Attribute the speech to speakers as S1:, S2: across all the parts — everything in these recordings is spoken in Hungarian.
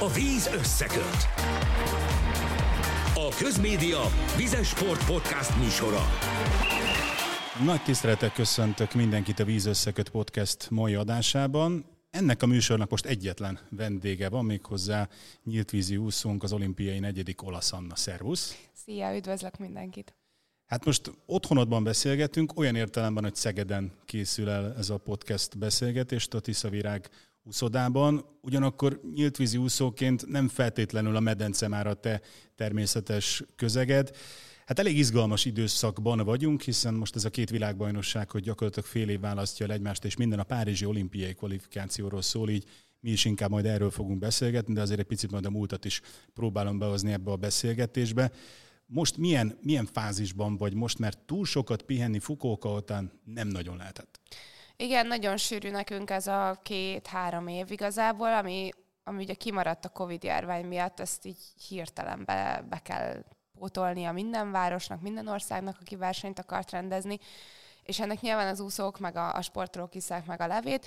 S1: A víz összeköt. A Közmédia Vizes Sport Podcast műsora.
S2: Nagy tiszteletek köszöntök mindenkit a Víz Összeköt Podcast mai adásában. Ennek a műsornak most egyetlen vendége van, méghozzá nyílt vízi úszónk, az olimpiai negyedik olasz Anna. Szervusz!
S3: Szia, üdvözlök mindenkit!
S2: Hát most otthonodban beszélgetünk, olyan értelemben, hogy Szegeden készül el ez a podcast beszélgetés, a Tiszavirág úszodában, ugyanakkor nyíltvízi úszóként nem feltétlenül a medence már a te természetes közeged. Hát elég izgalmas időszakban vagyunk, hiszen most ez a két világbajnokság, hogy gyakorlatilag fél év választja el egymást, és minden a Párizsi olimpiai kvalifikációról szól, így mi is inkább majd erről fogunk beszélgetni, de azért egy picit majd a múltat is próbálom behozni ebbe a beszélgetésbe. Most milyen, milyen fázisban vagy most, mert túl sokat pihenni Fukóka után nem nagyon lehetett?
S3: Igen, nagyon sűrű nekünk ez a két-három év igazából, ami, ami ugye kimaradt a Covid járvány miatt, ezt így hirtelen be, be kell pótolnia minden városnak, minden országnak, aki versenyt akart rendezni, és ennek nyilván az úszók meg a, a sportolók iszák meg a levét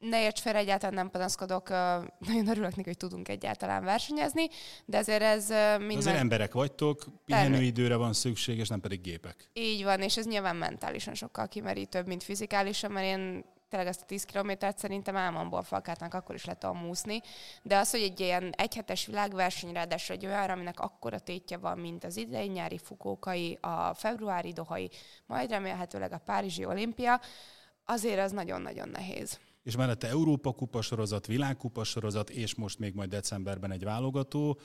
S3: ne érts fel, egyáltalán nem panaszkodok, nagyon örülök neki, hogy tudunk egyáltalán versenyezni, de azért ez minden...
S2: Azért emberek vagytok, pihenőidőre van szükség, és nem pedig gépek.
S3: Így van, és ez nyilván mentálisan sokkal kimerítőbb, mint fizikálisan, mert én tényleg ezt a 10 kilométert szerintem álmomból falkátnak akkor is le tudom úszni, de az, hogy egy ilyen egyhetes világverseny, ráadásul egy olyan, aminek akkora tétje van, mint az idei nyári fukókai, a februári dohai, majd remélhetőleg a Párizsi olimpia, azért az nagyon-nagyon nehéz
S2: és mellette Európa kupa sorozat, világkupa sorozat, és most még majd decemberben egy válogató.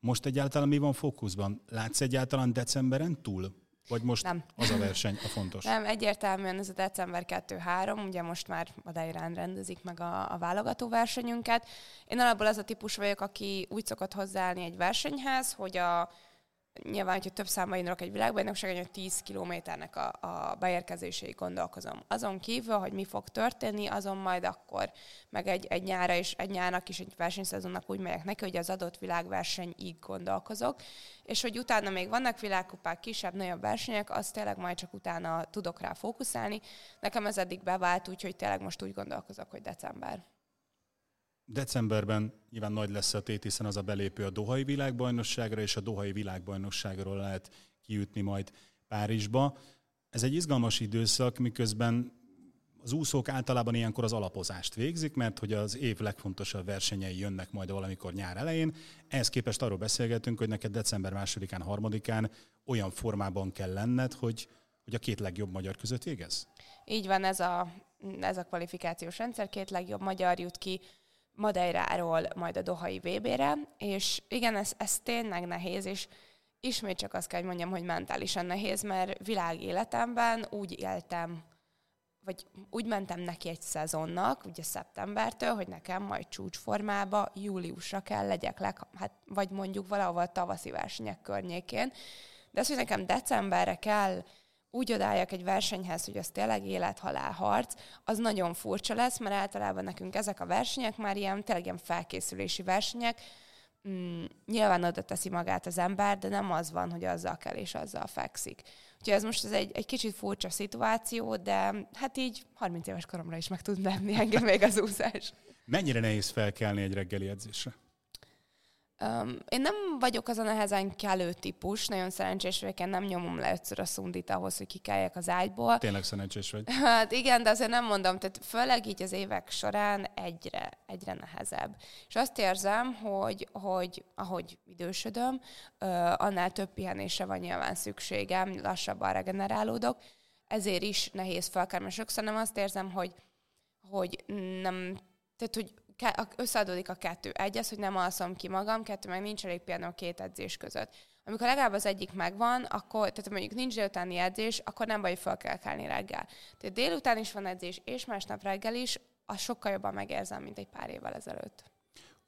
S2: Most egyáltalán mi van fókuszban? Látsz egyáltalán decemberen túl? Vagy most nem. az a verseny a fontos?
S3: Nem, egyértelműen ez a december 2-3, ugye most már Madeirán rendezik meg a, a válogató versenyünket. Én alapból az a típus vagyok, aki úgy szokott hozzáállni egy versenyhez, hogy a nyilván, hogyha több számba indulok egy világbajnokságon, hogy 10 kilométernek a, a beérkezéséig gondolkozom. Azon kívül, hogy mi fog történni, azon majd akkor, meg egy, egy nyára is, egy nyárnak is, egy versenyszezonnak úgy megyek neki, hogy az adott világversenyig gondolkozok, és hogy utána még vannak világkupák, kisebb, nagyobb versenyek, azt tényleg majd csak utána tudok rá fókuszálni. Nekem ez eddig bevált, úgyhogy tényleg most úgy gondolkozok, hogy december.
S2: Decemberben nyilván nagy lesz a tét, hiszen az a belépő a Dohai világbajnokságra, és a Dohai világbajnokságról lehet kiütni majd Párizsba. Ez egy izgalmas időszak, miközben az úszók általában ilyenkor az alapozást végzik, mert hogy az év legfontosabb versenyei jönnek majd valamikor nyár elején. Ehhez képest arról beszélgetünk, hogy neked december másodikán, harmadikán olyan formában kell lenned, hogy, hogy a két legjobb magyar között végez?
S3: Így van, ez a, ez a kvalifikációs rendszer, két legjobb magyar jut ki Madeiráról majd a Dohai VB-re, és igen, ez, ez tényleg nehéz, és ismét csak azt kell, hogy mondjam, hogy mentálisan nehéz, mert világéletemben úgy éltem, vagy úgy mentem neki egy szezonnak, ugye szeptembertől, hogy nekem majd csúcsformába júliusra kell legyek, leg, hát, vagy mondjuk valahol tavaszi versenyek környékén. De az, hogy nekem decemberre kell úgy odálljak egy versenyhez, hogy az tényleg élet-halál harc, az nagyon furcsa lesz, mert általában nekünk ezek a versenyek már ilyen, tényleg ilyen felkészülési versenyek, mm, nyilván oda teszi magát az ember, de nem az van, hogy azzal kell és azzal fekszik. Úgyhogy ez most ez egy, egy kicsit furcsa szituáció, de hát így 30 éves koromra is meg tud lenni engem még az úszás.
S2: Mennyire nehéz felkelni egy reggeli edzésre?
S3: Um, én nem vagyok az a nehezen kelő típus, nagyon szerencsés vagyok, én nem nyomom le ötször a szundit ahhoz, hogy kikeljek az ágyból.
S2: Tényleg szerencsés vagy.
S3: Hát igen, de azért nem mondom, tehát főleg így az évek során egyre, egyre nehezebb. És azt érzem, hogy, hogy ahogy idősödöm, annál több pihenésre van nyilván szükségem, lassabban regenerálódok, ezért is nehéz felkelni. Sokszor nem azt érzem, hogy, hogy nem, tehát hogy összeadódik a kettő. Egy az, hogy nem alszom ki magam, kettő meg nincs elég a két edzés között. Amikor legalább az egyik megvan, akkor, tehát mondjuk nincs délutáni edzés, akkor nem baj, hogy fel kell kelni reggel. Tehát délután is van edzés, és másnap reggel is, az sokkal jobban megérzem, mint egy pár évvel ezelőtt.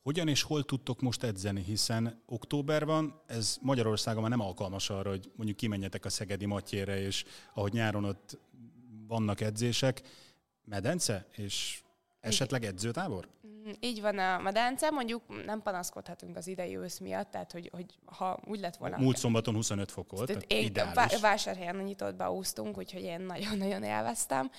S2: Hogyan és hol tudtok most edzeni, hiszen október van, ez Magyarországon már nem alkalmas arra, hogy mondjuk kimenjetek a Szegedi Matyére, és ahogy nyáron ott vannak edzések, medence és esetleg edzőtábor?
S3: Így van a medence, mondjuk nem panaszkodhatunk az idei ősz miatt, tehát hogy, hogy ha úgy lett volna...
S2: Múlt szombaton 25 fok volt, tehát én ideális.
S3: Vásárhelyen nyitottba úsztunk, úgyhogy én nagyon-nagyon élveztem.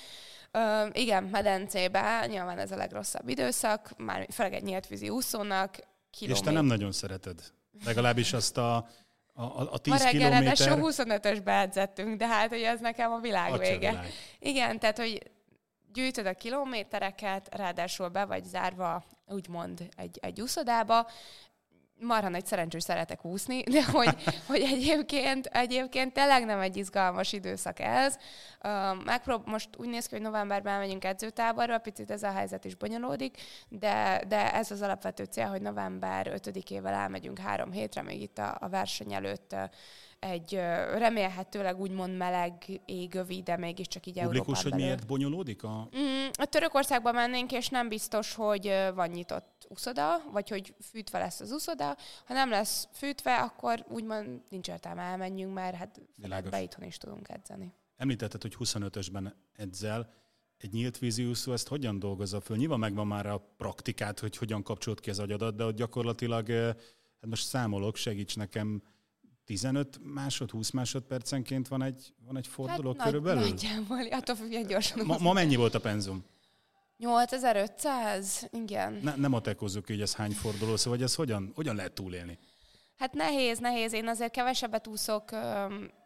S3: Ö, igen, medencébe nyilván ez a legrosszabb időszak, már főleg egy nyílt vízi úszónak, kilométer.
S2: És te nem nagyon szereted. Legalábbis azt a, a, a 10
S3: Ma reggel
S2: kilométer...
S3: 25-ösbe edzettünk, de hát hogy ez nekem a világ
S2: Atya
S3: vége.
S2: világ.
S3: Igen, tehát hogy gyűjtöd a kilométereket, ráadásul be vagy zárva, úgymond egy, egy úszodába, marha nagy szerencsé, hogy szeretek úszni, de hogy, hogy egyébként, egyébként tényleg nem egy izgalmas időszak ez. Uh, megprób- most úgy néz ki, hogy novemberben megyünk edzőtáborba, picit ez a helyzet is bonyolódik, de, de ez az alapvető cél, hogy november 5-ével elmegyünk három hétre, még itt a, a verseny előtt uh, egy remélhetőleg úgymond meleg égövi, de mégiscsak így
S2: Publikus,
S3: Európán
S2: hogy
S3: belül.
S2: miért bonyolódik a...
S3: Mm, a Törökországba mennénk, és nem biztos, hogy van nyitott uszoda, vagy hogy fűtve lesz az uszoda. Ha nem lesz fűtve, akkor úgymond nincs értelme elmenjünk, mert hát be itthon is tudunk edzeni.
S2: Említetted, hogy 25-ösben edzel. Egy nyílt vízi úszó ezt hogyan dolgozza föl? Nyilván megvan már a praktikát, hogy hogyan kapcsolt ki az agyadat, de ott gyakorlatilag, hát most számolok, segíts nekem, 15 másod, 20 másodpercenként van egy, van egy forduló
S3: hát
S2: körülbelül?
S3: Nagy, nagyjából, attól függ, hogy gyorsan.
S2: Ma, ma mennyi volt a penzum?
S3: 8500? Igen.
S2: Ne, nem atekozzuk, hogy ez hány forduló, szóval hogy ez hogyan, hogyan lehet túlélni?
S3: Hát nehéz, nehéz. Én azért kevesebbet úszok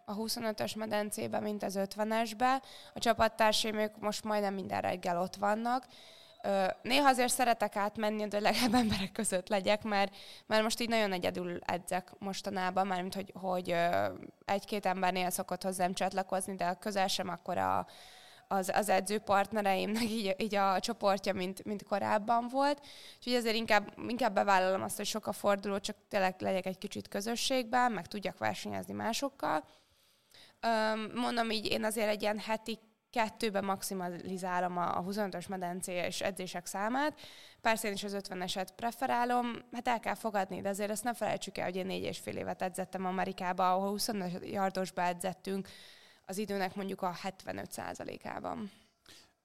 S3: a 25-ös medencébe, mint az 50-esbe. A csapattársaim ők most majdnem minden reggel ott vannak. Néha azért szeretek átmenni, de legalább emberek között legyek, mert, mert most így nagyon egyedül edzek mostanában, mármint hogy, hogy ö, egy-két embernél szokott hozzám csatlakozni, de közel sem akkor a, az, az edzőpartnereimnek így, így a csoportja, mint, mint korábban volt. Úgyhogy ezért inkább, inkább bevállalom azt, hogy sok a forduló, csak tényleg legyek egy kicsit közösségben, meg tudjak versenyezni másokkal. Mondom így, én azért egy ilyen heti kettőben maximalizálom a, a 25-ös medencé és edzések számát. Persze én is az 50-eset preferálom, hát el kell fogadni, de azért ezt ne felejtsük el, hogy én négy és fél évet edzettem Amerikába, ahol 25 yardosba edzettünk, az időnek mondjuk a 75%-ában.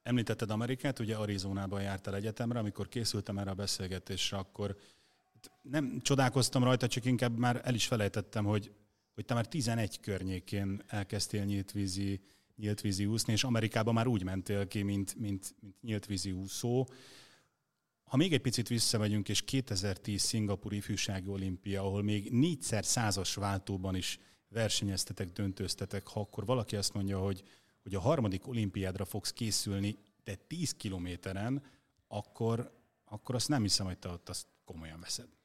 S2: Említetted Amerikát, ugye Arizonában jártál egyetemre, amikor készültem erre a beszélgetésre, akkor nem csodálkoztam rajta, csak inkább már el is felejtettem, hogy, hogy te már 11 környékén elkezdtél nyíltvízi, nyíltvízi úszni, és Amerikában már úgy mentél ki, mint, mint, mint nyíltvízi úszó. Ha még egy picit visszamegyünk, és 2010 Szingapúri ifjúsági olimpia, ahol még négyszer százas váltóban is versenyeztetek, döntőztetek, ha akkor valaki azt mondja, hogy, hogy a harmadik olimpiádra fogsz készülni, de 10 kilométeren, akkor, akkor azt nem hiszem, hogy te ott azt komolyan veszed.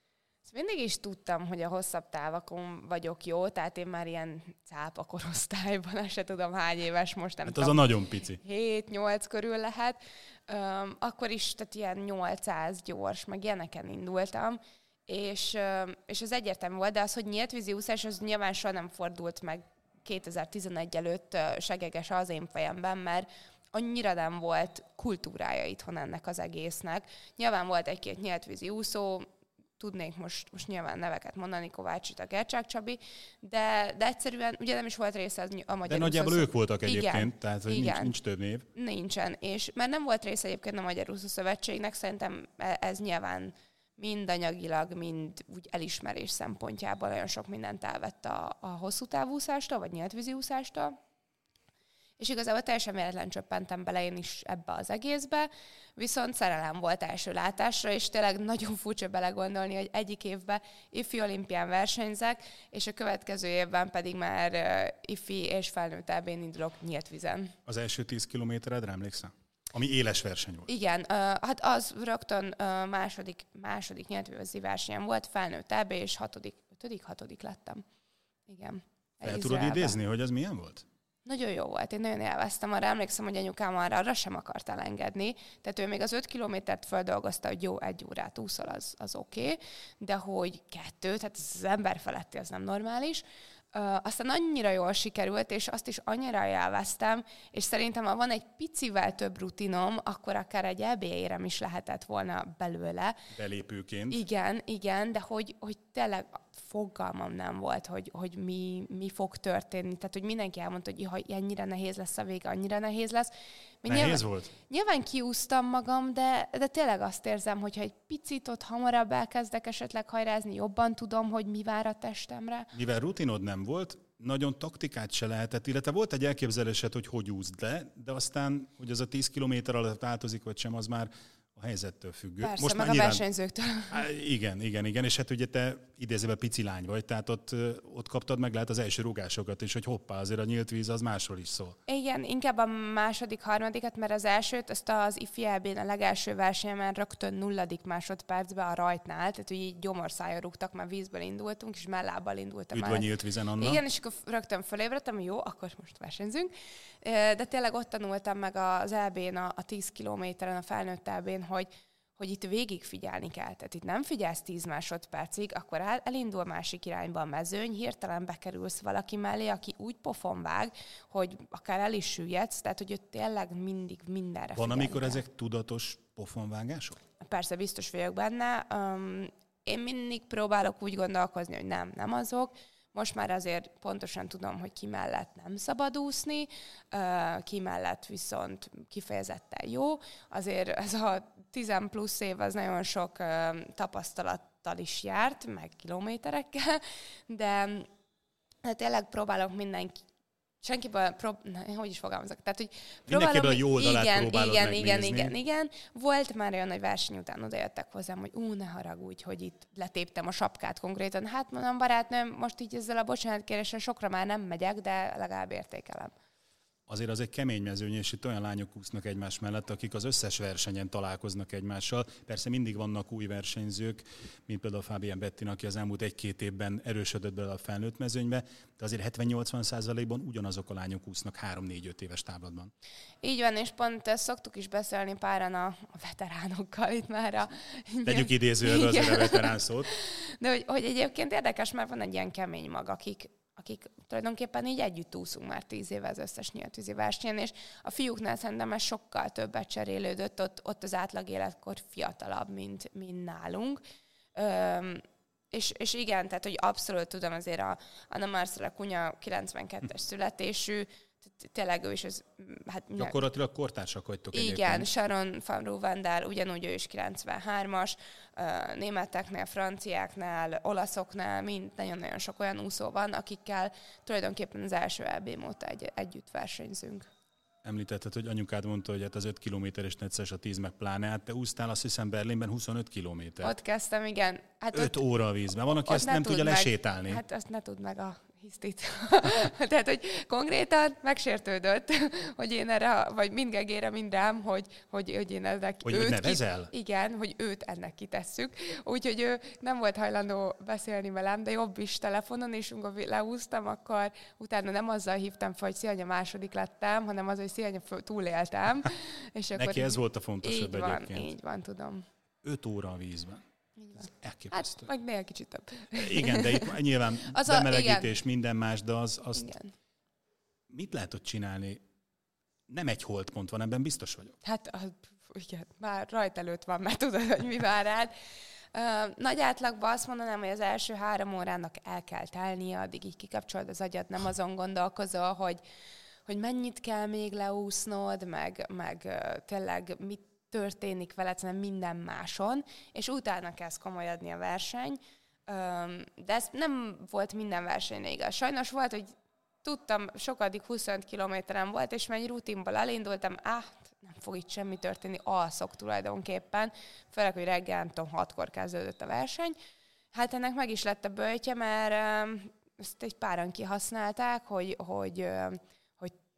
S3: Ezt mindig is tudtam, hogy a hosszabb távakon vagyok jó, tehát én már ilyen cápa korosztályban, azt se tudom hány éves most, nem
S2: Hát az
S3: tudom.
S2: a nagyon pici.
S3: 7-8 körül lehet. Öm, akkor is, tehát ilyen 800 gyors, meg ilyeneken indultam, és, és az egyértelmű volt, de az, hogy nyílt vízi úszás, az nyilván soha nem fordult meg 2011 előtt segeges az én fejemben, mert annyira nem volt kultúrája itthon ennek az egésznek. Nyilván volt egy-két nyíltvízi úszó, tudnék most, most nyilván neveket mondani, Kovács a Gercsák Csabi, de, de egyszerűen ugye nem is volt része a magyar
S2: De nagyjából ők voltak egyébként,
S3: Igen,
S2: tehát hogy nincs,
S3: igen.
S2: nincs több név.
S3: Nincsen, és mert nem volt része egyébként a Magyar Úszó Szövetségnek, szerintem e- ez nyilván mind anyagilag, mind úgy elismerés szempontjából nagyon sok mindent elvett a, a hosszú távúszástól, vagy nyíltvízi úszástól. És igazából teljesen véletlen csöppentem bele én is ebbe az egészbe, viszont szerelem volt első látásra, és tényleg nagyon furcsa belegondolni, hogy egyik évben ifi olimpián versenyzek, és a következő évben pedig már ifi és felnőtt elbén indulok nyílt vizen.
S2: Az első 10 kilométeredre emlékszel? Ami éles verseny volt.
S3: Igen, uh, hát az rögtön uh, második, második nyelvűvezi versenyem volt, felnőtt EB, és hatodik, ötödik, hatodik lettem. Igen.
S2: El tudod idézni, hogy az milyen volt?
S3: Nagyon jó volt, én nagyon élveztem. Arra emlékszem, hogy anyukám arra, arra sem akart elengedni. Tehát ő még az öt kilométert földolgozta, hogy jó, egy órát úszol, az, az oké, okay, de hogy kettő, tehát az ember feletti, az nem normális. Uh, aztán annyira jól sikerült, és azt is annyira élveztem, és szerintem, ha van egy picivel több rutinom, akkor akár egy EB érem is lehetett volna belőle.
S2: Belépőként.
S3: Igen, igen, de hogy, hogy tényleg fogalmam nem volt, hogy, hogy mi, mi fog történni. Tehát, hogy mindenki elmondta, hogy ha ennyire nehéz lesz a vége, annyira nehéz lesz. Mi
S2: Nehéz
S3: nyilván,
S2: volt?
S3: nyilván kiúztam magam, de, de tényleg azt érzem, hogy ha egy picit ott hamarabb elkezdek esetleg hajrázni, jobban tudom, hogy mi vár a testemre.
S2: Mivel rutinod nem volt, nagyon taktikát se lehetett, illetve volt egy elképzelésed, hogy hogy úszd le, de aztán, hogy az a 10 km alatt változik, vagy sem, az már a helyzettől függő.
S3: Persze, Most meg a nyilván, versenyzőktől.
S2: Igen, igen, igen, és hát ugye te idézőben pici lány vagy, tehát ott, ott kaptad meg lehet az első rugásokat is, hogy hoppá, azért a nyílt víz az másról is szól.
S3: Igen, inkább a második, harmadikat, mert az elsőt, azt az ifi a legelső versenyen rögtön nulladik másodpercben a rajtnál, tehát hogy így gyomorszája rúgtak, már vízből indultunk, és mellábbal indultam.
S2: Üdv a nyílt vízen, Anna.
S3: Igen, és akkor rögtön fölébredtem, jó, akkor most versenyzünk. De tényleg ott tanultam meg az elbén, a, a 10 kilométeren, a felnőtt elbén, hogy, hogy itt végig figyelni kell. Tehát itt nem figyelsz 10 másodpercig, akkor el, elindul másik irányba a mezőny, hirtelen bekerülsz valaki mellé, aki úgy pofon vág, hogy akár el is süllyedsz, tehát hogy ott tényleg mindig mindenre
S2: Van, amikor kell. ezek tudatos pofonvágások?
S3: Persze, biztos vagyok benne. Um, én mindig próbálok úgy gondolkozni, hogy nem, nem azok, most már azért pontosan tudom, hogy ki mellett nem szabad úszni, ki mellett viszont kifejezetten jó. Azért ez a 10 plusz év az nagyon sok tapasztalattal is járt, meg kilométerekkel, de de tényleg próbálok mindenki, senkiből, prób- na, hogy is fogalmazok, tehát, hogy
S2: próbálom, a jó oldalát
S3: igen, igen, igen, igen, igen. Volt már olyan, hogy verseny után odajöttek hozzám, hogy ú, ne haragudj, hogy itt letéptem a sapkát konkrétan. Hát mondom, barátnőm, most így ezzel a bocsánatkéréssel sokra már nem megyek, de legalább értékelem
S2: azért az egy kemény mezőny, és itt olyan lányok úsznak egymás mellett, akik az összes versenyen találkoznak egymással. Persze mindig vannak új versenyzők, mint például Fábián Bettin, aki az elmúlt egy-két évben erősödött bele a felnőtt mezőnybe, de azért 70-80 százalékban ugyanazok a lányok úsznak 3-4-5 éves távlatban.
S3: Így van, és pont ezt szoktuk is beszélni páran a, veteránokkal itt már. A,
S2: Tegyük idézőjelbe azért a veterán szót.
S3: De hogy, hogy egyébként érdekes, mert van egy ilyen kemény mag, akik akik tulajdonképpen így együtt úszunk már tíz éve az összes nyíltvízi versenyen, és a fiúknál szerintem ez sokkal többet cserélődött, ott, ott az átlag életkor fiatalabb, mint, mint nálunk. Öm, és, és igen, tehát hogy abszolút tudom azért a Anna Marcela Kunya 92-es születésű, tényleg ő is az...
S2: Hát, Gyakorlatilag kortársak vagytok
S3: Igen, egyébként. Sharon van Rovendal, ugyanúgy ő is 93-as, németeknél, franciáknál, olaszoknál, mind nagyon-nagyon sok olyan úszó van, akikkel tulajdonképpen az első LB óta egy, együtt versenyzünk.
S2: Említetted, hogy anyukád mondta, hogy hát az 5 kilométeres necces a 10 meg pláne, hát te úsztál azt hiszem Berlinben 25 kilométer.
S3: Ott kezdtem, igen.
S2: Hát 5 ott, óra a vízben. Van, aki ezt nem tudja meg, lesétálni.
S3: Hát azt ne tud meg a hisztit. Tehát, hogy konkrétan megsértődött, hogy én erre, vagy mindgegére, mind rám, hogy, hogy, hogy én ennek
S2: hogy őt nevezel?
S3: Ki, igen, hogy őt ennek kitesszük. Úgyhogy ő nem volt hajlandó beszélni velem, de jobb is telefonon, és amikor leúztam, akkor utána nem azzal hívtam fel, hogy szia, második lettem, hanem az, hogy szia, túléltem.
S2: És akkor Neki ez volt a fontosabb
S3: így van,
S2: egyébként.
S3: Így van, tudom.
S2: Öt óra a vízben.
S3: Elképesztő. Hát, meg még kicsit több.
S2: Igen, de itt nyilván az bemelegítés, a, minden más, de az, az igen. mit lehet ott csinálni? Nem egy holdpont van, ebben biztos vagyok.
S3: Hát igen, már rajt előtt van, mert tudod, hogy mi vár rád. Nagy átlagban azt mondanám, hogy az első három órának el kell telnie, addig így kikapcsolod az agyad, nem azon gondolkozol, hogy, hogy mennyit kell még leúsznod, meg, meg tényleg mit történik veled, hanem minden máson, és utána kezd komolyadni a verseny. De ez nem volt minden versenyre igaz. Sajnos volt, hogy tudtam, sokadik 25 kilométeren volt, és már egy rutinból elindultam, ah, nem fog itt semmi történni, alszok tulajdonképpen, főleg, hogy reggel, nem tudom, hatkor kezdődött a verseny. Hát ennek meg is lett a bőjtje, mert ezt egy páran kihasználták, hogy, hogy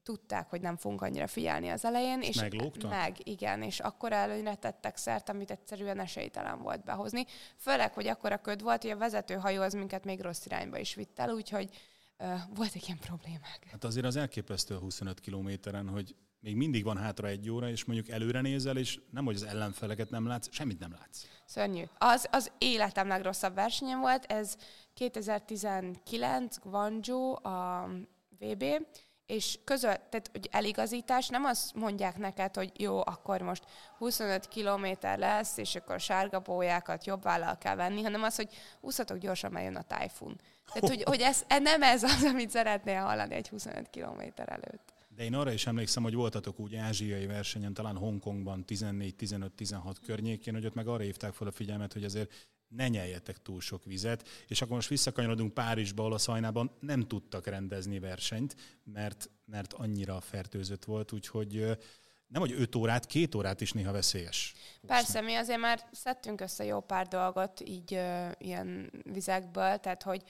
S3: tudták, hogy nem fogunk annyira figyelni az elején.
S2: És Meglógtak?
S3: Meg, igen, és akkor előnyre tettek szert, amit egyszerűen esélytelen volt behozni. Főleg, hogy akkor a köd volt, hogy a vezetőhajó az minket még rossz irányba is vitt el, úgyhogy uh, voltak ilyen problémák.
S2: Hát azért az elképesztő a 25 kilométeren, hogy még mindig van hátra egy óra, és mondjuk előre nézel, és nem, hogy az ellenfeleket nem látsz, semmit nem látsz.
S3: Szörnyű. Az, az életem legrosszabb versenyem volt, ez 2019 Guangzhou a VB, és közöl, tehát hogy eligazítás, nem azt mondják neked, hogy jó, akkor most 25 kilométer lesz, és akkor sárga bójákat jobb vállal kell venni, hanem az, hogy úszatok gyorsan, mert jön a tájfun. Tehát, hogy, hogy ez, nem ez az, amit szeretnél hallani egy 25 kilométer előtt.
S2: De én arra is emlékszem, hogy voltatok úgy ázsiai versenyen, talán Hongkongban 14-15-16 környékén, hogy ott meg arra hívták fel a figyelmet, hogy azért ne nyeljetek túl sok vizet, és akkor most visszakanyarodunk Párizsba, a szajnában nem tudtak rendezni versenyt, mert, mert annyira fertőzött volt, úgyhogy nem hogy öt órát, két órát is néha veszélyes.
S3: Persze, mi azért már szedtünk össze jó pár dolgot így ö, ilyen vizekből, tehát hogy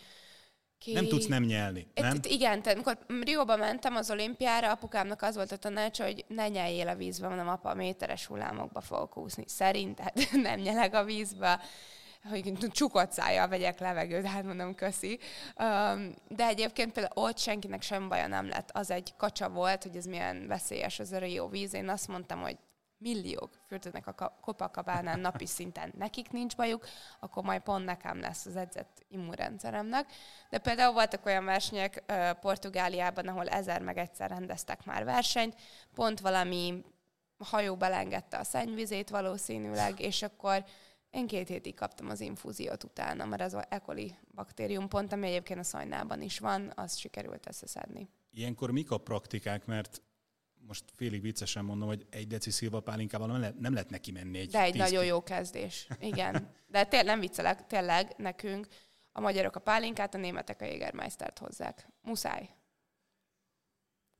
S2: ki... Nem tudsz nem nyelni, nem?
S3: Itt, igen, tehát amikor Rióba mentem az olimpiára, apukámnak az volt a tanács, hogy ne nyeljél a vízbe, mondom, apa, méteres hullámokba fogok úszni. Szerinted nem nyelek a vízbe hogy csukott szájjal vegyek levegőt, hát mondom, köszi. De egyébként például ott senkinek sem baja nem lett. Az egy kacsa volt, hogy ez milyen veszélyes az a Rio víz. Én azt mondtam, hogy milliók fürdőnek a Copacabánán napi szinten, nekik nincs bajuk, akkor majd pont nekem lesz az edzett immunrendszeremnek. De például voltak olyan versenyek Portugáliában, ahol ezer meg egyszer rendeztek már versenyt, pont valami hajó belengedte a szennyvizét valószínűleg, és akkor én két hétig kaptam az infúziót utána, mert az a E. coli baktérium pont, ami egyébként a szajnában is van, azt sikerült összeszedni.
S2: Ilyenkor mik a praktikák, mert most félig viccesen mondom, hogy egy deci szilva pálinkával nem, lehet, nem lehet neki menni egy
S3: De egy nagyon jó kezdés, igen. De tényleg nem viccelek, tényleg nekünk a magyarok a pálinkát, a németek a Jägermeistert hozzák. Muszáj.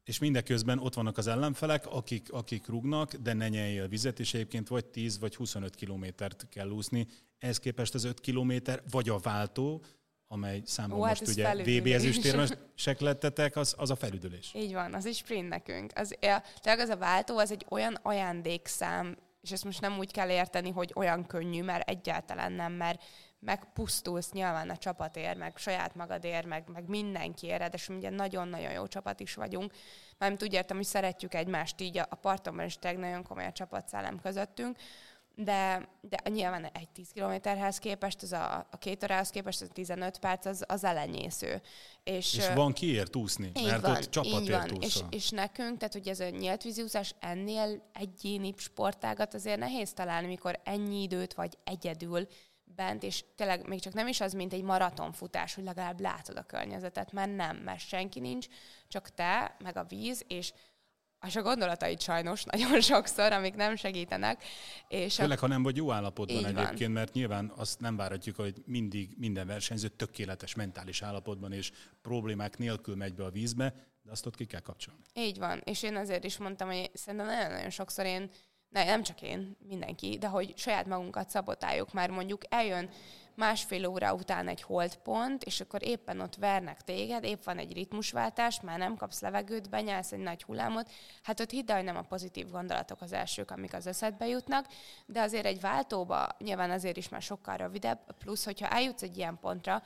S2: És mindeközben ott vannak az ellenfelek, akik, akik rúgnak, de ne nyeljél vizet, és egyébként vagy 10 vagy 25 kilométert kell úszni. Ehhez képest az 5 kilométer, vagy a váltó, amely számomra Ó, hát most ugye VB ezüstérmesek lettetek, az, az a felüdülés.
S3: Így van, az is sprint nekünk. Az, tehát az a váltó, az egy olyan ajándékszám, és ezt most nem úgy kell érteni, hogy olyan könnyű, mert egyáltalán nem, mert megpusztulsz nyilván a csapatért, meg saját magadért, meg, meg mindenkiért, és ugye nagyon-nagyon jó csapat is vagyunk. Mármint úgy értem, hogy szeretjük egymást így, a partonban is tényleg nagyon komoly a csapatszellem közöttünk, de, de nyilván egy 10 kilométerhez képest, az a, a két órához képest, az a 15 perc, az, az elenyésző.
S2: És, és van kiért úszni, mert van, ott csapatért van.
S3: És, és nekünk, tehát hogy ez a nyílt úszás ennél egyéni sportágat azért nehéz találni, mikor ennyi időt vagy egyedül bent, és tényleg még csak nem is az, mint egy maratonfutás, hogy legalább látod a környezetet, mert nem, mert senki nincs, csak te, meg a víz, és és a gondolatait sajnos nagyon sokszor, amik nem segítenek.
S2: És Főleg, a... ha nem vagy jó állapotban Így egyébként, van. mert nyilván azt nem várhatjuk, hogy mindig minden versenyző tökéletes mentális állapotban és problémák nélkül megy be a vízbe, de azt ott ki kell kapcsolni.
S3: Így van, és én azért is mondtam, hogy szerintem nagyon-nagyon sokszor én ne, nem csak én, mindenki, de hogy saját magunkat szabotáljuk, már mondjuk eljön másfél óra után egy holdpont, és akkor éppen ott vernek téged, épp van egy ritmusváltás, már nem kapsz levegőt, benyálsz egy nagy hullámot, hát ott hidd hogy nem a pozitív gondolatok az elsők, amik az eszedbe jutnak, de azért egy váltóba nyilván azért is már sokkal rövidebb, plusz, hogyha eljutsz egy ilyen pontra,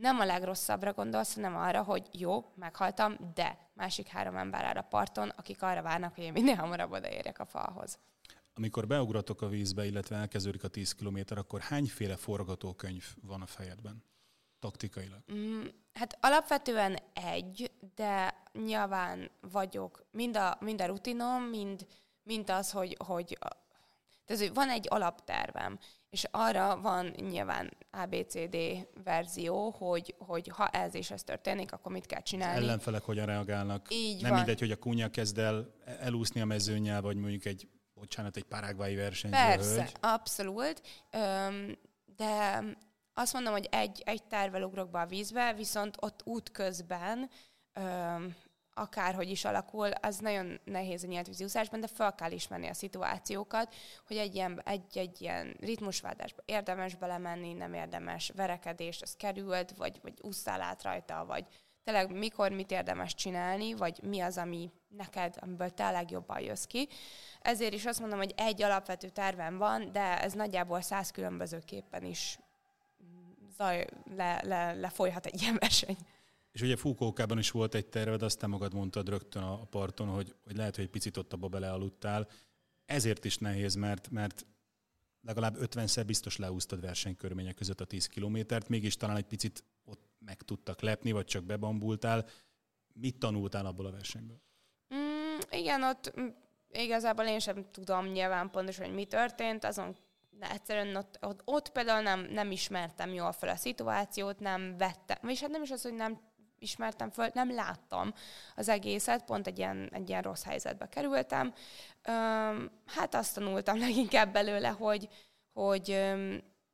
S3: nem a legrosszabbra gondolsz, hanem arra, hogy jó, meghaltam, de másik három ember áll a parton, akik arra várnak, hogy én minél hamarabb odaérjek a falhoz.
S2: Amikor beugratok a vízbe, illetve elkezdődik a 10 km, akkor hányféle forgatókönyv van a fejedben? Taktikailag? Mm,
S3: hát alapvetően egy, de nyilván vagyok mind a, mind a rutinom, mind, mind az, hogy, hogy tehát van egy alaptervem, és arra van nyilván ABCD verzió, hogy, hogy ha ez és ez történik, akkor mit kell csinálni.
S2: Az ellenfelek hogyan reagálnak.
S3: Így
S2: Nem van. mindegy, hogy a kúnya kezd el elúszni a mezőnyel, vagy mondjuk egy bocsánat, egy parágvai versenyző
S3: Persze, hölgy. abszolút. Öm, de azt mondom, hogy egy, egy tervel ugrok be a vízbe, viszont ott út közben öm, akárhogy is alakul, az nagyon nehéz a nyíltvízúszásban, de fel kell ismerni a szituációkat, hogy egy ilyen, egy, egy ilyen ritmusváltásba érdemes belemenni, nem érdemes verekedés, az került, vagy, vagy úsztál át rajta, vagy tényleg mikor mit érdemes csinálni, vagy mi az, ami neked, amiből te legjobban jössz ki. Ezért is azt mondom, hogy egy alapvető tervem van, de ez nagyjából száz különbözőképpen is zaj, le, le, lefolyhat egy ilyen verseny.
S2: És ugye Fúkókában is volt egy terved, azt te magad mondtad rögtön a parton, hogy, hogy lehet, hogy egy picit ott abba belealudtál. Ezért is nehéz, mert, mert legalább 50-szer biztos leúztad versenykörmények között a 10 kilométert, mégis talán egy picit ott meg tudtak lepni, vagy csak bebambultál. Mit tanultál abból a versenyből?
S3: Mm, igen, ott igazából én sem tudom nyilván pontosan, hogy mi történt, azon egyszerűen ott, ott, ott például nem, nem ismertem jól fel a szituációt, nem vettem, és hát nem is az, hogy nem ismertem föl, nem láttam az egészet, pont egy ilyen, egy ilyen rossz helyzetbe kerültem. Hát azt tanultam leginkább belőle, hogy, hogy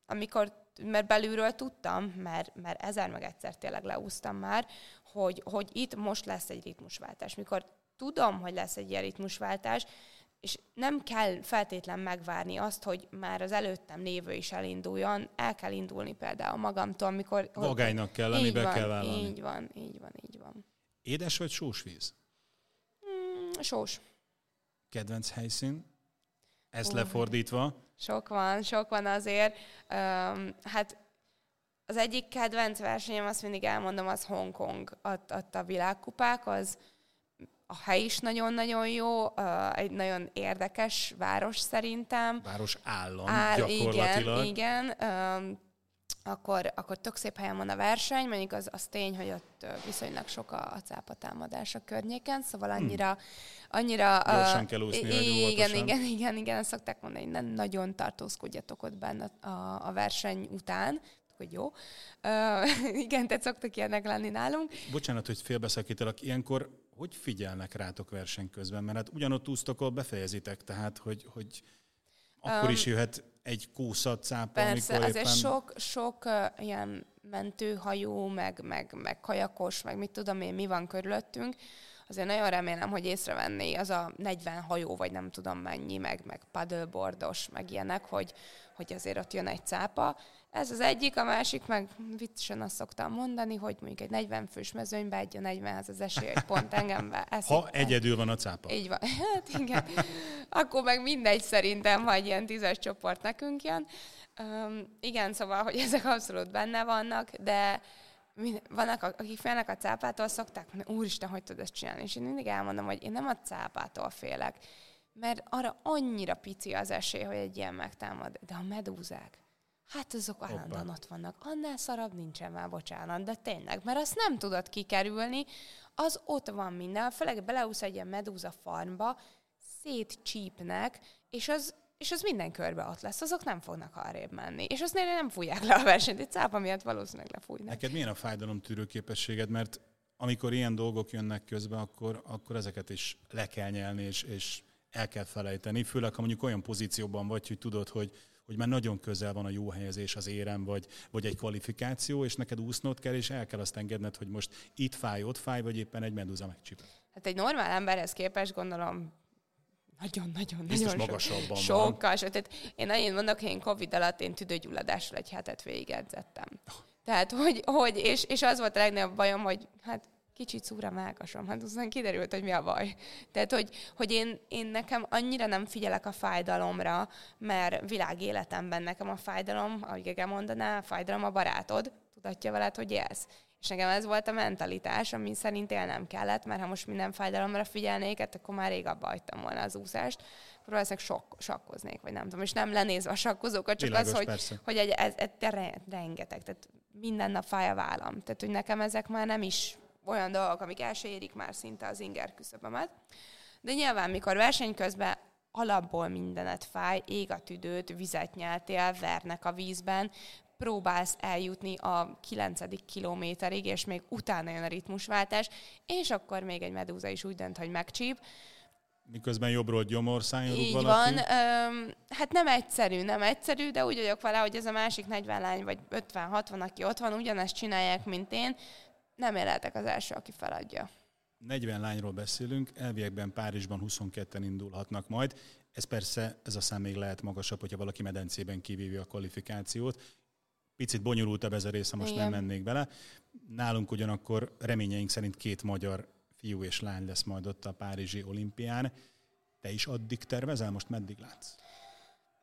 S3: amikor, mert belülről tudtam, mert, mert ezer meg egyszer tényleg leúztam már, hogy, hogy itt most lesz egy ritmusváltás. Mikor tudom, hogy lesz egy ilyen ritmusváltás, és nem kell feltétlen megvárni azt, hogy már az előttem lévő is elinduljon, el kell indulni például magamtól, amikor...
S2: Vagálynak kell lenni, be
S3: van,
S2: kell vállalni.
S3: Így van, így van, így van.
S2: Édes vagy sós víz?
S3: Mm, sós.
S2: Kedvenc helyszín? Ezt uh. lefordítva?
S3: Sok van, sok van azért. Um, hát az egyik kedvenc versenyem, azt mindig elmondom, az Hongkong. Ott a világkupák, az a hely is nagyon-nagyon jó, egy nagyon érdekes város szerintem.
S2: Város állam Áll, gyakorlatilag.
S3: Igen, igen. Akkor, akkor tök szép helyen van a verseny, mondjuk az, az tény, hogy ott viszonylag sok a, a cápatámadás a környéken, szóval hmm. annyira... Annyira
S2: Gyorsan uh, kell úszni,
S3: Igen, igen, igen, igen, ezt szokták mondani, nem nagyon tartózkodjatok ott benne a, a verseny után, hogy jó. Uh, igen, tehát szoktak ilyenek lenni nálunk.
S2: Bocsánat, hogy félbeszakítalak. Ilyenkor hogy figyelnek rátok verseny közben? Mert hát ugyanott úsztok, ahol befejezitek, tehát hogy, hogy akkor um, is jöhet egy kószat cápa,
S3: persze,
S2: amikor
S3: éppen... sok, sok uh, ilyen mentőhajó, meg, meg, meg kajakos, meg mit tudom én, mi van körülöttünk, azért nagyon remélem, hogy észrevenné az a 40 hajó, vagy nem tudom mennyi, meg, meg paddleboardos, meg ilyenek, hogy, hogy azért ott jön egy cápa, ez az egyik, a másik meg viccesen azt szoktam mondani, hogy mondjuk egy 40 fős mezőnybe egy a 40-hez az esély egy pont engembe.
S2: Eszik, ha egyedül van a cápa.
S3: Így van. Hát igen. Akkor meg mindegy szerintem, ha egy ilyen tízes csoport nekünk jön. Um, igen, szóval, hogy ezek abszolút benne vannak, de vannak, akik félnek a cápától, szokták mondani, úristen, hogy tudod ezt csinálni? És én mindig elmondom, hogy én nem a cápától félek, mert arra annyira pici az esély, hogy egy ilyen megtámad. De a medúzák, Hát azok állandóan ott vannak. Annál szarabb nincsen már, bocsánat, de tényleg, mert azt nem tudod kikerülni, az ott van minden, főleg beleúsz egy ilyen medúza farmba, szétcsípnek, és az, és az minden körbe ott lesz, azok nem fognak arrébb menni. És azt nem fújják le a versenyt, egy cápa miatt valószínűleg lefújnak.
S2: Neked milyen a fájdalom tűrőképességed, mert amikor ilyen dolgok jönnek közbe, akkor, akkor ezeket is le kell nyelni, és, és el kell felejteni, főleg ha mondjuk olyan pozícióban vagy, hogy tudod, hogy hogy már nagyon közel van a jó helyezés az érem, vagy, vagy egy kvalifikáció, és neked úsznod kell, és el kell azt engedned, hogy most itt fáj, ott fáj, vagy éppen egy meduza megcsipet.
S3: Hát egy normál emberhez képest gondolom nagyon-nagyon
S2: nagyon so, magasabban
S3: sokkal. So, tehát én annyit mondok, hogy én Covid alatt én tüdőgyulladással egy hetet végigedzettem. Tehát, hogy, hogy és, és az volt a legnagyobb bajom, hogy hát kicsit szúra mágasom. Hát aztán kiderült, hogy mi a baj. Tehát, hogy, hogy én, én nekem annyira nem figyelek a fájdalomra, mert világéletemben nekem a fájdalom, ahogy Gege mondaná, a fájdalom a barátod, tudatja veled, hogy élsz. És nekem ez volt a mentalitás, ami szerint élnem kellett, mert ha most minden fájdalomra figyelnék, hát akkor már rég abba hagytam volna az úszást, akkor valószínűleg sok, sakkoznék, vagy nem tudom. És nem lenézve a sakkozókat, csak Világos, az, hogy, persze. hogy egy, ez, ez, ez, rengeteg, tehát minden nap fáj a vállam. Tehát, hogy nekem ezek már nem is olyan dolgok, amik el se érik már szinte az inger küszöbömet. De nyilván, mikor verseny közben alapból mindenet fáj, ég a tüdőt, vizet nyeltél, vernek a vízben, próbálsz eljutni a 9. kilométerig, és még utána jön a ritmusváltás, és akkor még egy medúza is úgy dönt, hogy megcsíp.
S2: Miközben jobbról gyomorszájon
S3: Így
S2: valaki?
S3: van. Öm, hát nem egyszerű, nem egyszerű, de úgy vagyok vele, hogy ez a másik 40 lány, vagy 50-60, aki ott van, ugyanezt csinálják, mint én, nem élhetek az első, aki feladja.
S2: 40 lányról beszélünk, elviekben Párizsban 22-en indulhatnak majd. Ez persze, ez a szám még lehet magasabb, hogyha valaki medencében kivívja a kvalifikációt. Picit bonyolultabb ez a része, most Igen. nem mennék bele. Nálunk ugyanakkor reményeink szerint két magyar fiú és lány lesz majd ott a Párizsi olimpián. Te is addig tervezel? Most meddig látsz?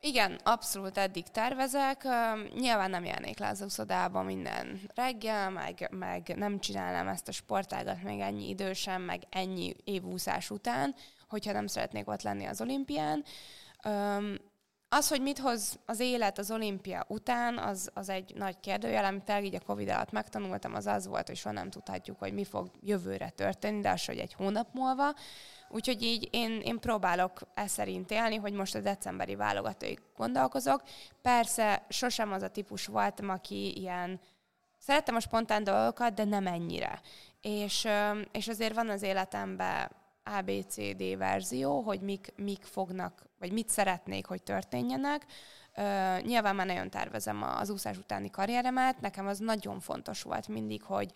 S3: Igen, abszolút eddig tervezek. Nyilván nem járnék le az uszodába minden reggel, meg, meg nem csinálnám ezt a sportágat még ennyi idősen, meg ennyi évúszás után, hogyha nem szeretnék ott lenni az olimpián. Az, hogy mit hoz az élet az olimpia után, az, az egy nagy kérdőjel, amit így a Covid alatt megtanultam, az az volt, hogy soha nem tudhatjuk, hogy mi fog jövőre történni, de az, hogy egy hónap múlva. Úgyhogy így én, én próbálok e szerint élni, hogy most a decemberi válogatóig gondolkozok. Persze sosem az a típus voltam, aki ilyen szerettem a spontán dolgokat, de nem ennyire. És, és azért van az életemben ABCD verzió, hogy mik, mik fognak, vagy mit szeretnék, hogy történjenek. Uh, nyilván már nagyon tervezem az úszás utáni karrieremet, nekem az nagyon fontos volt mindig, hogy,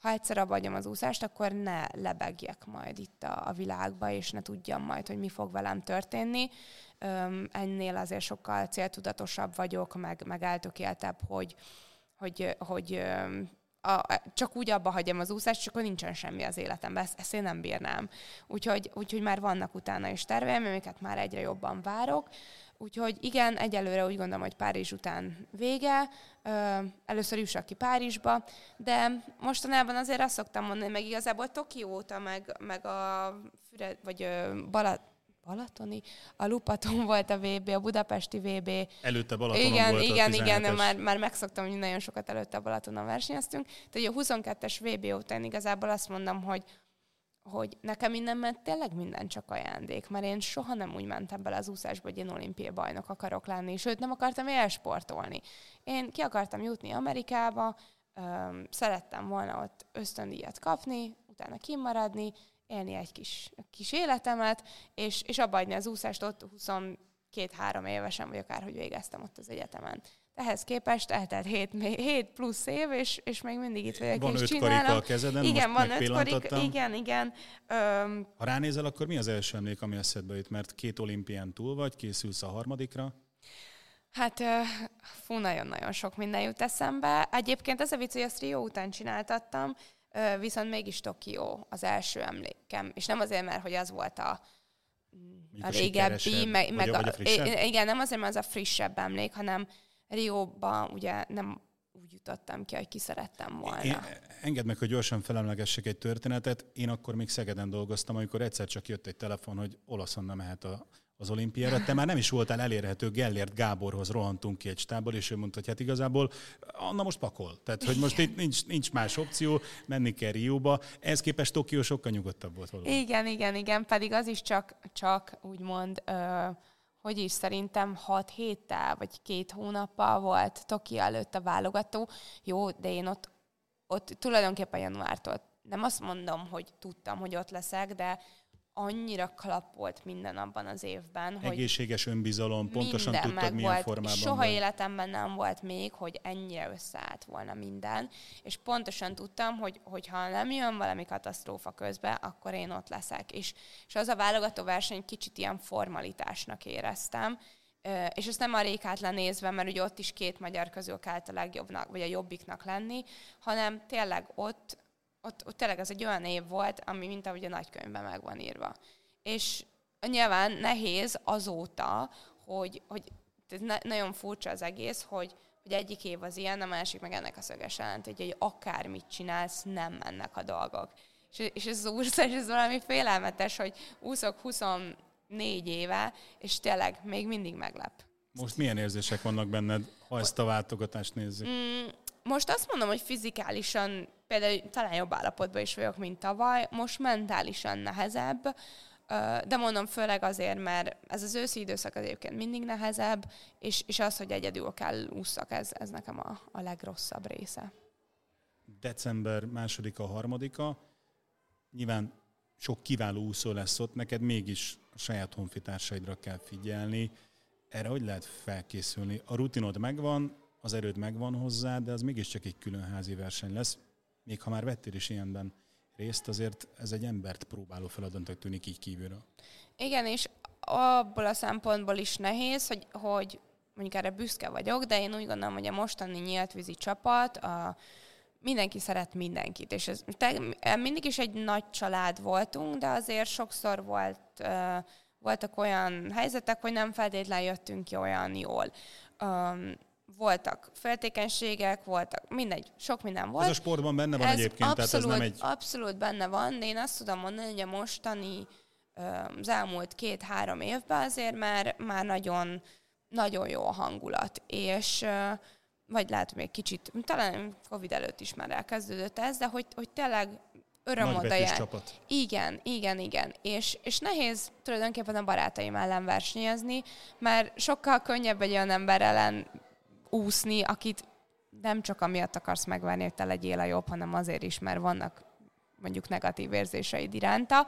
S3: ha egyszer abba az úszást, akkor ne lebegjek majd itt a, a világba, és ne tudjam majd, hogy mi fog velem történni. Öm, ennél azért sokkal céltudatosabb vagyok, meg, meg eltökéltebb, hogy, hogy, hogy a, csak úgy abba hagyjam az úszást, és akkor nincsen semmi az életemben. Ezt, ezt én nem bírnám. Úgyhogy, úgyhogy már vannak utána is terveim, amiket már egyre jobban várok. Úgyhogy igen, egyelőre úgy gondolom, hogy Párizs után vége. Először jussak ki Párizsba, de mostanában azért azt szoktam mondani, meg igazából Tokióta, meg, meg a Füre, vagy Balat, Balatoni, a Lupaton volt a VB, a budapesti VB.
S2: Előtte Balatonon
S3: igen,
S2: volt
S3: Igen, igen, már, már megszoktam, hogy nagyon sokat előtte a Balatonon versenyeztünk. Tehát a 22-es VB után igazából azt mondom, hogy hogy nekem innen ment tényleg minden csak ajándék, mert én soha nem úgy mentem bele az úszásba, hogy én olimpiai bajnok akarok lenni, sőt nem akartam elsportolni. Én ki akartam jutni Amerikába, szerettem volna ott ösztöndíjat kapni, utána kimaradni, élni egy kis, kis életemet, és, és abba adni az úszást ott 22-3 évesen, vagy akárhogy végeztem ott az egyetemen. Ehhez képest eltelt 7, 7 plusz év, és, és még mindig itt vagyok,
S2: van
S3: és
S2: öt
S3: csinálom.
S2: karika a kezeden,
S3: igen,
S2: most
S3: van öt karika, igen, igen.
S2: Öm, ha ránézel, akkor mi az első emlék, ami eszedbe jut? Mert két olimpián túl vagy, készülsz a harmadikra.
S3: Hát, fú, nagyon-nagyon sok minden jut eszembe. Egyébként ez a vicc, hogy azt Rio után csináltattam, viszont mégis Tokió az első emlékem. És nem azért, mert hogy az volt a, a régebbi, meg, meg a, a igen, nem azért, mert az a frissebb emlék, hanem Rióban ugye nem úgy jutottam ki, hogy ki szerettem volna. Én,
S2: engedd meg, hogy gyorsan felemlegessek egy történetet. Én akkor még Szegeden dolgoztam, amikor egyszer csak jött egy telefon, hogy olaszon nem mehet a az olimpiára. Te már nem is voltál elérhető, Gellért Gáborhoz rohantunk ki egy stábból, és ő mondta, hogy hát igazából Anna most pakol. Tehát, hogy most itt nincs, nincs más opció, menni kell Rióba. Ehhez képest Tokió sokkal nyugodtabb volt valóban.
S3: Igen, igen, igen, pedig az is csak, csak úgymond, ö, hogy is szerintem 6 héttel, vagy két hónappal volt Tokió előtt a válogató. Jó, de én ott, ott tulajdonképpen januártól nem azt mondom, hogy tudtam, hogy ott leszek, de annyira klapolt minden abban az évben.
S2: Hogy Egészséges önbizalom, pontosan tudtad, milyen volt. formában
S3: Soha vagy. életemben nem volt még, hogy ennyire összeállt volna minden, és pontosan tudtam, hogy, hogy ha nem jön valami katasztrófa közbe, akkor én ott leszek. És, és az a válogató verseny kicsit ilyen formalitásnak éreztem, és ezt nem a rékát lenézve, mert ugye ott is két magyar közül kellett a legjobbnak, vagy a jobbiknak lenni, hanem tényleg ott ott, ott tényleg ez egy olyan év volt, ami mint ahogy a nagykönyvben meg van írva. És nyilván nehéz azóta, hogy, hogy ne, nagyon furcsa az egész, hogy, hogy egyik év az ilyen, a másik meg ennek a szöges jelent, hogy akármit csinálsz, nem mennek a dolgok. És, és ez az úrszás, ez valami félelmetes, hogy úszok 24 éve, és tényleg még mindig meglep.
S2: Most milyen érzések vannak benned, ha ezt a váltogatást nézzük? Mm,
S3: most azt mondom, hogy fizikálisan például talán jobb állapotban is vagyok, mint tavaly, most mentálisan nehezebb, de mondom főleg azért, mert ez az őszi időszak az egyébként mindig nehezebb, és, és az, hogy egyedül kell úszak, ez, ez nekem a, a legrosszabb része.
S2: December második a harmadika, nyilván sok kiváló úszó lesz ott, neked mégis a saját honfitársaidra kell figyelni. Erre hogy lehet felkészülni? A rutinod megvan, az erőd megvan hozzá, de az mégiscsak egy külön házi verseny lesz. Még ha már vettél is ilyenben részt, azért ez egy embert próbáló feladatnak tűnik így kívülről.
S3: Igen, és abból a szempontból is nehéz, hogy, hogy mondjuk erre büszke vagyok, de én úgy gondolom, hogy a mostani nyíltvízi csapat, a, mindenki szeret mindenkit, és ez te, mindig is egy nagy család voltunk, de azért sokszor volt, uh, voltak olyan helyzetek, hogy nem feltétlenül jöttünk ki olyan jól. Um, voltak feltékenységek, voltak, mindegy, sok minden volt.
S2: Ez a sportban benne van ez egyébként,
S3: abszolút,
S2: tehát ez nem egy...
S3: Abszolút benne van, de én azt tudom mondani, hogy a mostani, az elmúlt két-három évben azért már, már nagyon, nagyon jó a hangulat, és vagy lehet, még kicsit, talán Covid előtt is már elkezdődött ez, de hogy, hogy tényleg öröm oda
S2: csapat.
S3: Igen, igen, igen. És, és nehéz tulajdonképpen a barátaim ellen versenyezni, mert sokkal könnyebb egy olyan ember ellen úszni, akit nem csak amiatt akarsz megverni, hogy te legyél a jobb, hanem azért is, mert vannak mondjuk negatív érzéseid iránta.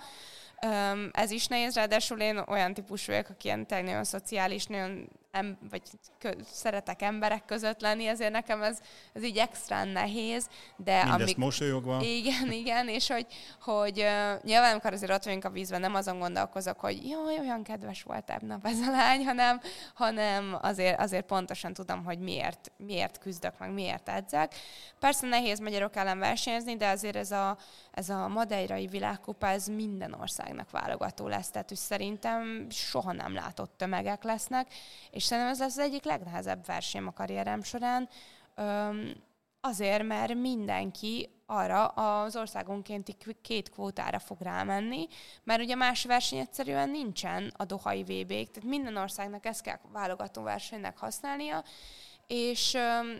S3: Ez is nehéz, ráadásul én olyan típus vagyok, aki ilyen nagyon szociális, nagyon em, vagy kö, szeretek emberek között lenni, ezért nekem ez, ez így extra nehéz.
S2: De Mindezt amik, mosolyogva.
S3: Igen, igen, és hogy, hogy uh, nyilván amikor azért ott vagyunk a vízben, nem azon gondolkozok, hogy jaj, olyan kedves volt nap ez a lány, hanem, hanem azért, azért pontosan tudom, hogy miért, miért küzdök, meg miért edzek. Persze nehéz magyarok ellen versenyezni, de azért ez a, ez a madeirai világkupa, ez minden országnak válogató lesz, tehát hogy szerintem soha nem látott tömegek lesznek, és szerintem ez lesz az egyik legnehezebb verseny a karrierem során, azért, mert mindenki arra az országonkénti két kvótára fog rámenni, mert ugye más verseny egyszerűen nincsen a Dohai vb tehát minden országnak ezt kell válogató versenynek használnia, és öm,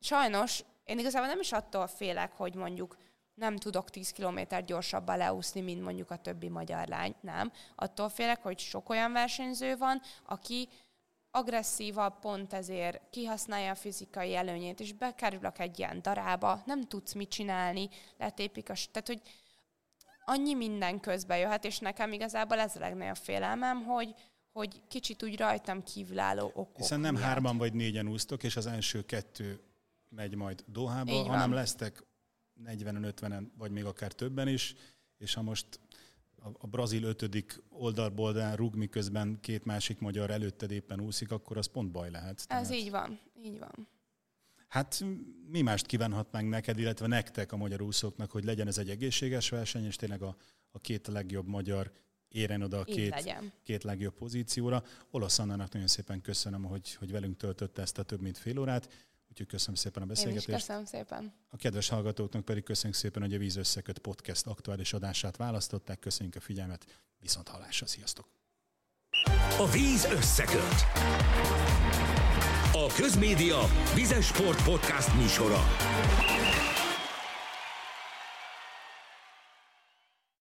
S3: sajnos én igazából nem is attól félek, hogy mondjuk nem tudok 10 km gyorsabban leúszni, mint mondjuk a többi magyar lány, nem. Attól félek, hogy sok olyan versenyző van, aki agresszívabb, pont ezért kihasználja a fizikai előnyét, és bekerülök egy ilyen darába, nem tudsz mit csinálni, letépik a... Tehát, hogy annyi minden közbe jöhet, és nekem igazából ez a legnagyobb félelmem, hogy, hogy kicsit úgy rajtam kívülálló okok
S2: Hiszen nem miatt. hárman vagy négyen úsztok, és az első kettő megy majd Dohába, hanem lesztek 40-50-en, vagy még akár többen is, és ha most a, brazil ötödik oldalboldán rúg, miközben két másik magyar előtted éppen úszik, akkor az pont baj lehet.
S3: Tehát... Ez így van, így van.
S2: Hát mi mást kívánhatnánk neked, illetve nektek a magyar úszóknak, hogy legyen ez egy egészséges verseny, és tényleg a, a két legjobb magyar éren oda a két, két legjobb pozícióra. Olasz Annának nagyon szépen köszönöm, hogy, hogy velünk töltötte ezt a több mint fél órát. Úgyhogy köszönöm szépen a beszélgetést. Én
S3: is köszönöm szépen.
S2: A kedves hallgatóknak pedig köszönjük szépen, hogy a Víz Összeköt podcast aktuális adását választották. Köszönjük a figyelmet, viszont hallásra, sziasztok!
S1: A Víz Összeköt. A Közmédia Vizes Sport Podcast műsora.